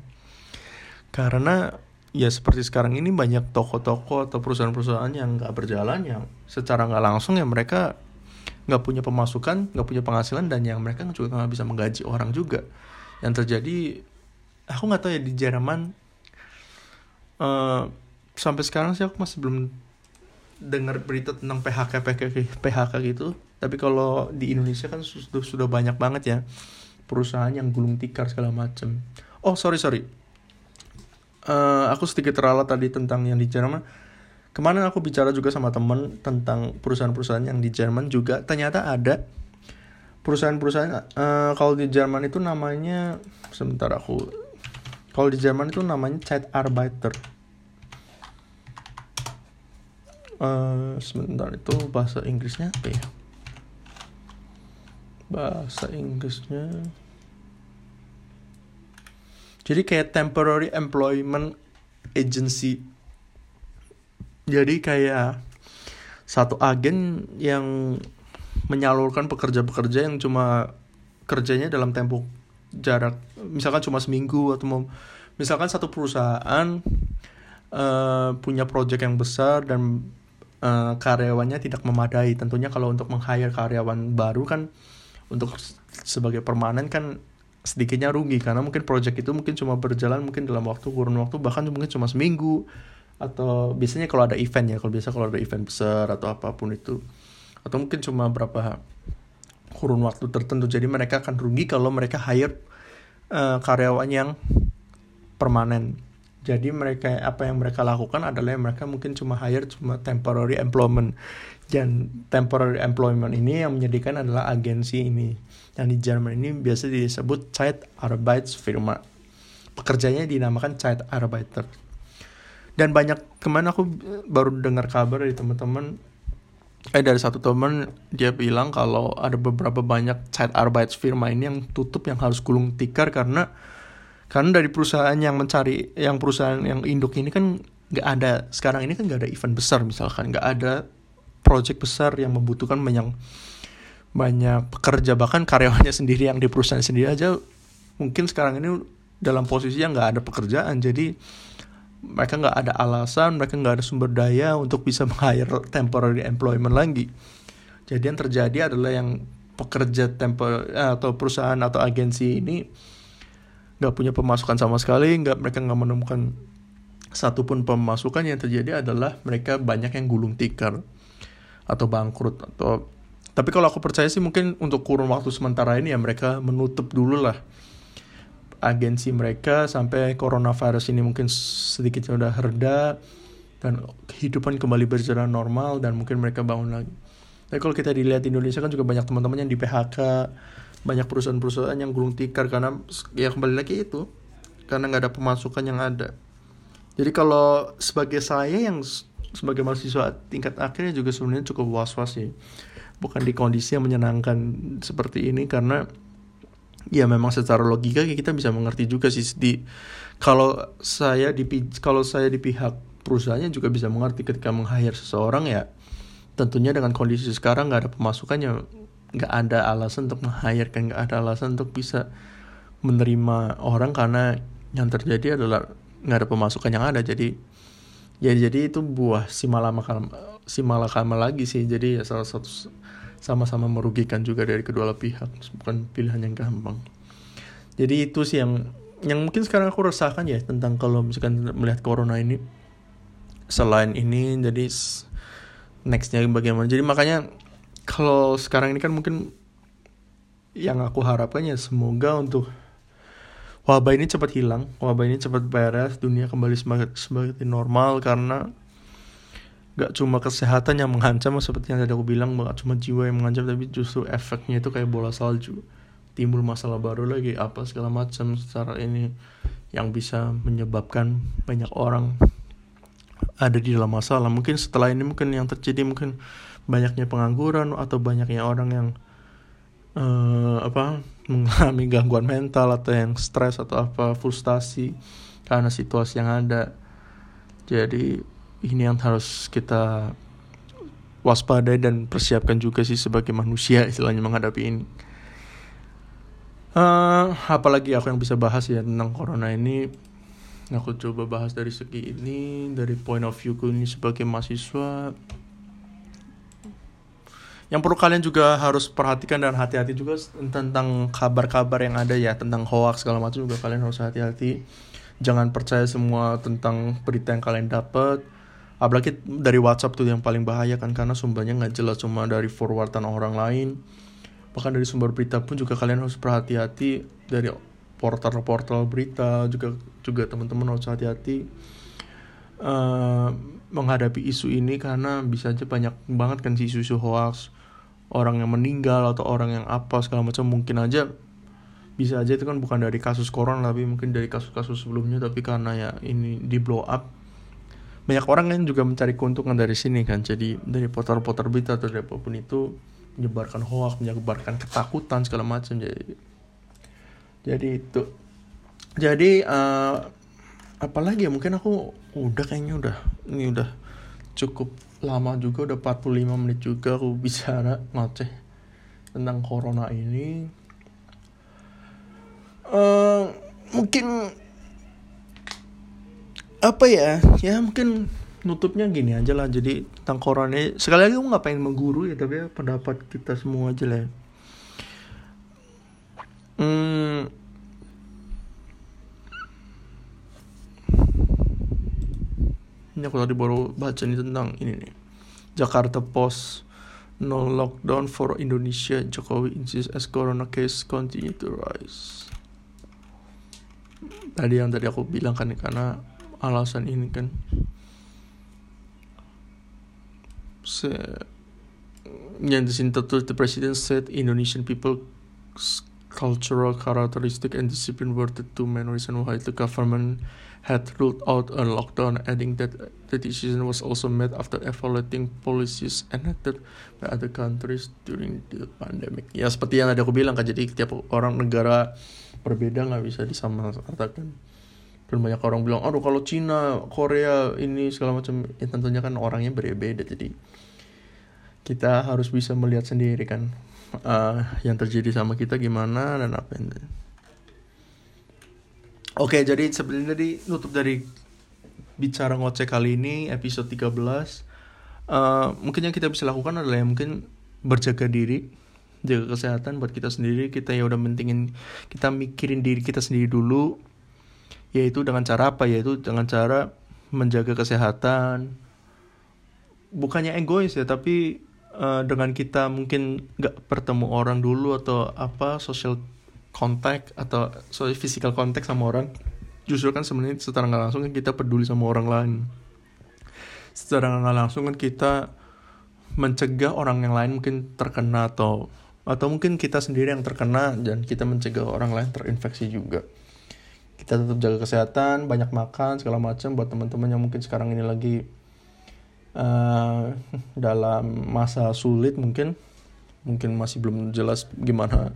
karena ya seperti sekarang ini banyak toko-toko atau perusahaan-perusahaan yang nggak berjalan yang secara nggak langsung ya mereka nggak punya pemasukan nggak punya penghasilan dan yang mereka juga nggak bisa menggaji orang juga yang terjadi aku nggak tahu ya di Jerman uh, sampai sekarang sih aku masih belum dengar berita tentang PHK PHK PHK gitu. Tapi kalau di Indonesia kan sudah sudah banyak banget ya. Perusahaan yang gulung tikar segala macam oh sorry sorry. Uh, aku sedikit teralat tadi tentang yang di Jerman. Kemarin aku bicara juga sama temen tentang perusahaan-perusahaan yang di Jerman juga. Ternyata ada perusahaan-perusahaan uh, kalau di Jerman itu namanya sebentar aku kalau di Jerman itu namanya Zeitarbeiter. Uh, sebentar itu bahasa Inggrisnya apa ya? Bahasa Inggrisnya. Jadi kayak temporary employment agency. Jadi kayak satu agen yang menyalurkan pekerja-pekerja yang cuma kerjanya dalam tempo jarak misalkan cuma seminggu atau mau misalkan satu perusahaan uh, punya proyek yang besar dan uh, karyawannya tidak memadai. Tentunya kalau untuk meng-hire karyawan baru kan untuk sebagai permanen kan sedikitnya rugi. Karena mungkin project itu mungkin cuma berjalan mungkin dalam waktu kurun waktu bahkan mungkin cuma seminggu. Atau biasanya kalau ada event ya kalau biasa kalau ada event besar atau apa pun itu. Atau mungkin cuma berapa kurun waktu tertentu. Jadi mereka akan rugi kalau mereka hire uh, karyawan yang permanen jadi mereka apa yang mereka lakukan adalah mereka mungkin cuma hire cuma temporary employment dan temporary employment ini yang menyediakan adalah agensi ini yang di Jerman ini biasa disebut Zeitarbeitsfirma. Pekerjanya dinamakan Zeitarbeiter. Dan banyak ke mana aku baru dengar kabar dari teman-teman eh dari satu teman dia bilang kalau ada beberapa banyak Zeitarbeitsfirma ini yang tutup yang harus gulung tikar karena karena dari perusahaan yang mencari yang perusahaan yang induk ini kan nggak ada sekarang ini kan nggak ada event besar misalkan nggak ada project besar yang membutuhkan banyak banyak pekerja bahkan karyawannya sendiri yang di perusahaan sendiri aja mungkin sekarang ini dalam posisi yang nggak ada pekerjaan jadi mereka nggak ada alasan mereka nggak ada sumber daya untuk bisa meng-hire temporary employment lagi. Jadi yang terjadi adalah yang pekerja tempor atau perusahaan atau agensi ini nggak punya pemasukan sama sekali nggak mereka nggak menemukan satupun pemasukan. Yang terjadi adalah mereka banyak yang gulung tikar atau bangkrut atau tapi kalau aku percaya sih mungkin untuk kurun waktu sementara ini ya mereka menutup dulu lah agensi mereka sampai coronavirus ini mungkin sedikitnya udah reda dan kehidupan kembali berjalan normal dan mungkin mereka bangun lagi. Tapi kalau kita dilihat di Indonesia kan juga banyak teman-teman yang di PHK, banyak perusahaan-perusahaan yang gulung tikar karena ya kembali lagi itu karena nggak ada pemasukan yang ada. Jadi kalau sebagai saya yang sebagai mahasiswa tingkat akhirnya juga sebenarnya cukup was-was sih bukan di kondisi yang menyenangkan seperti ini karena ya memang secara logika kita bisa mengerti juga sih. Di kalau saya di kalau saya di pihak perusahaannya juga bisa mengerti ketika meng-hire seseorang ya tentunya dengan kondisi sekarang nggak ada pemasukannya nggak ada alasan untuk meng-hire kan nggak ada alasan untuk bisa menerima orang karena yang terjadi adalah nggak ada pemasukan yang ada. Jadi ya jadi itu buah si malakama si malakama lagi sih. Jadi ya salah satu sama-sama merugikan juga dari kedua pihak. Bukan pilihan yang gampang. Jadi itu sih yang yang mungkin sekarang aku rasakan ya tentang kalau misalkan melihat corona ini. Selain ini jadi nextnya bagaimana. Jadi makanya kalau sekarang ini kan mungkin yang aku harapkan ya semoga untuk wabah ini cepat hilang, wabah ini cepat beres, dunia kembali sebagai normal karena gak cuma kesehatan yang mengancam seperti yang tadi aku bilang gak cuma jiwa yang mengancam tapi justru efeknya itu kayak bola salju. Timbul masalah baru lagi apa segala macam secara ini yang bisa menyebabkan banyak orang ada di dalam masalah. Mungkin setelah ini mungkin yang terjadi mungkin banyaknya pengangguran atau banyaknya orang yang uh, apa mengalami gangguan mental atau yang stres atau apa frustasi karena situasi yang ada. Jadi ini yang harus kita waspadai dan persiapkan juga sih sebagai manusia istilahnya menghadapi ini. Uh, apalagi aku yang bisa bahas ya tentang corona ini. Aku coba bahas dari segi ini dari point of view ini sebagai mahasiswa. Yang perlu kalian juga harus perhatikan dan hati-hati juga tentang kabar-kabar yang ada ya tentang hoax segala macam juga kalian harus hati-hati. Jangan percaya semua tentang berita yang kalian dapat apalagi dari WhatsApp tuh yang paling bahaya kan karena sumbernya nggak jelas cuma dari forwardan orang lain. Bahkan dari sumber berita pun juga kalian harus berhati-hati dari portal-portal berita juga juga teman-teman harus hati-hati uh, menghadapi isu ini karena bisa aja banyak banget kan isu-isu hoax. Orang yang meninggal atau orang yang apa segala macam mungkin aja bisa aja itu kan bukan dari kasus corona tapi mungkin dari kasus-kasus sebelumnya tapi karena ya ini di blow up banyak orang yang juga mencari keuntungan dari sini kan. Jadi dari portal-portal berita atau dari apa pun itu menyebarkan hoax menyebarkan ketakutan segala macam. Jadi jadi itu. Jadi uh, apalagi ya? Mungkin aku udah kayaknya udah ini udah cukup lama juga. Udah 45 menit juga aku bicara ngoceh tentang corona ini. Uh, mungkin apa ya? Ya mungkin nutupnya gini aja lah. Jadi tentang corona sekali lagi gue nggak pengen mengguru ya tapi ya pendapat kita semua aja lah hmm, ini aku tadi baru baca nih tentang ini nih. Jakarta Post no lockdown for Indonesia. Jokowi insists as corona case continue to rise. Tadi yang tadi aku bilang kan karena alasan ini kan se yang disintetus the president said Indonesian people cultural characteristic and discipline were the two main reasons why the government had ruled out a lockdown, adding that the decision was also made after evaluating policies enacted by other countries during the pandemic. Ya seperti yang tadi aku bilang kan, jadi tiap orang negara berbeda nggak bisa disamaratakan. Dan banyak orang bilang, aduh kalau Cina, Korea ini segala macam, ya tentunya kan orangnya berbeda. Jadi kita harus bisa melihat sendiri kan uh, yang terjadi sama kita gimana dan apa yang Oke, jadi sebenarnya tadi nutup dari bicara ngoceh kali ini episode 13. Uh, mungkin yang kita bisa lakukan adalah yang mungkin berjaga diri, jaga kesehatan buat kita sendiri. Kita ya udah mentingin kita mikirin diri kita sendiri dulu. Yaitu dengan cara apa? Yaitu dengan cara menjaga kesehatan. Bukannya egois ya, tapi uh, dengan kita mungkin nggak bertemu orang dulu atau apa social kontak atau soal physical kontak sama orang justru kan sebenarnya secara nggak langsung kan kita peduli sama orang lain secara nggak langsung kan kita mencegah orang yang lain mungkin terkena atau atau mungkin kita sendiri yang terkena dan kita mencegah orang lain terinfeksi juga kita tetap jaga kesehatan banyak makan segala macam buat teman-teman yang mungkin sekarang ini lagi uh, dalam masa sulit mungkin. Mungkin masih belum jelas gimana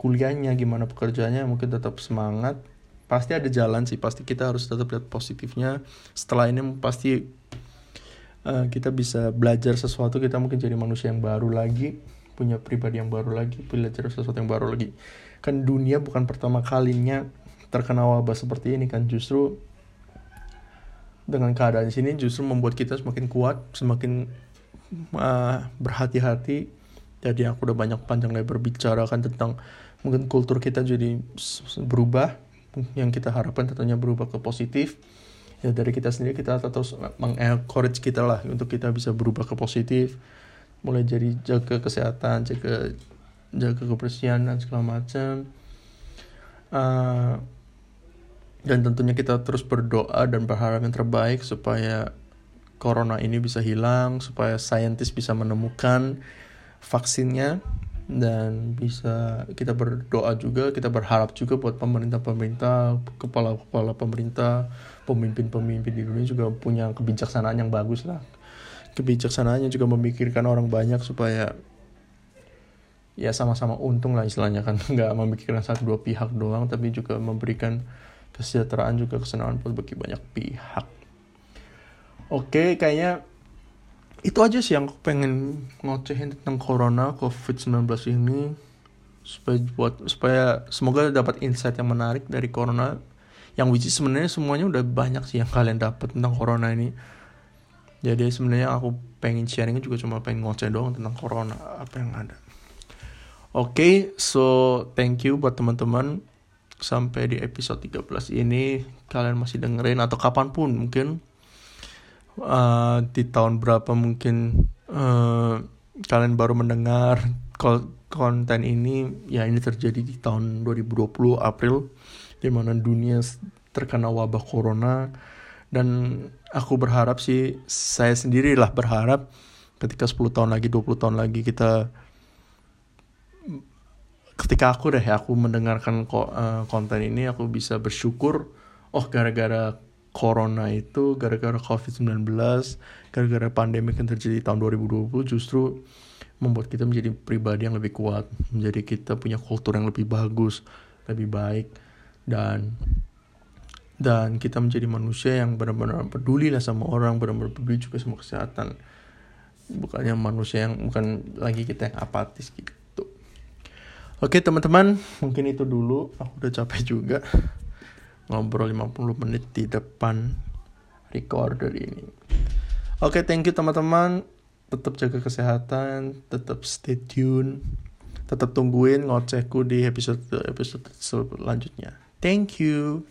kuliahnya gimana pekerjaannya mungkin tetap semangat. Pasti ada jalan sih pasti kita harus tetap lihat positifnya. Setelah ini pasti uh, kita bisa belajar sesuatu kita mungkin jadi manusia yang baru lagi punya pribadi yang baru lagi belajar sesuatu yang baru lagi. Kan dunia bukan pertama kalinya terkena wabah seperti ini kan justru dengan keadaan sini justru membuat kita semakin kuat semakin uh, berhati-hati. Jadi aku udah banyak panjang lebar berbicara kan tentang mungkin kultur kita jadi berubah. Yang kita harapkan tentunya berubah ke positif. Ya dari kita sendiri kita terus mengencourage kita lah untuk kita bisa berubah ke positif. Mulai jadi jaga kesehatan jaga jaga kebersihan dan segala macam. Uh, dan tentunya kita terus berdoa dan berharap yang terbaik supaya corona ini bisa hilang supaya saintis bisa menemukan vaksinnya dan bisa kita berdoa juga kita berharap juga buat pemerintah-pemerintah kepala-kepala pemerintah pemimpin-pemimpin di dunia juga punya kebijaksanaan yang bagus lah. Kebijaksanaannya juga memikirkan orang banyak supaya ya sama-sama untung lah istilahnya kan. Nggak memikirkan satu dua pihak doang tapi juga memberikan kesejahteraan juga kesenangan buat bagi banyak pihak. Oke kayaknya itu aja sih yang aku pengen ngocehin tentang corona covid-19 ini. Supaya buat supaya semoga dapat insight yang menarik dari corona. Yang which sebenarnya semuanya udah banyak sih yang kalian dapat tentang corona ini. Jadi sebenarnya aku pengen sharingnya juga cuma pengen ngoceh doang tentang corona apa yang ada. Oke okay, so thank you buat teman-teman sampai di episode 13 ini kalian masih dengerin atau kapan pun mungkin uh, di tahun berapa mungkin uh, kalian baru mendengar konten ini ya ini terjadi di tahun 2020 April di mana dunia terkena wabah corona. Dan aku berharap sih saya sendirilah berharap ketika 10 tahun lagi 20 tahun lagi kita ketika aku deh aku mendengarkan uh, konten ini aku bisa bersyukur oh gara-gara corona itu gara-gara covid-19 gara-gara pandemi yang terjadi tahun 2020 justru membuat kita menjadi pribadi yang lebih kuat menjadi kita punya kultur yang lebih bagus lebih baik dan dan kita menjadi manusia yang benar-benar peduli lah sama orang benar-benar peduli juga sama kesehatan. Bukannya manusia yang bukan lagi kita yang apatis gitu Oke teman-teman, mungkin itu dulu. Aku udah capek juga ngobrol 50 menit di depan recorder ini. Oke, thank you teman-teman. Tetap jaga kesehatan, tetap stay tune, tetap tungguin ngocehku di episode episode selanjutnya. Thank you.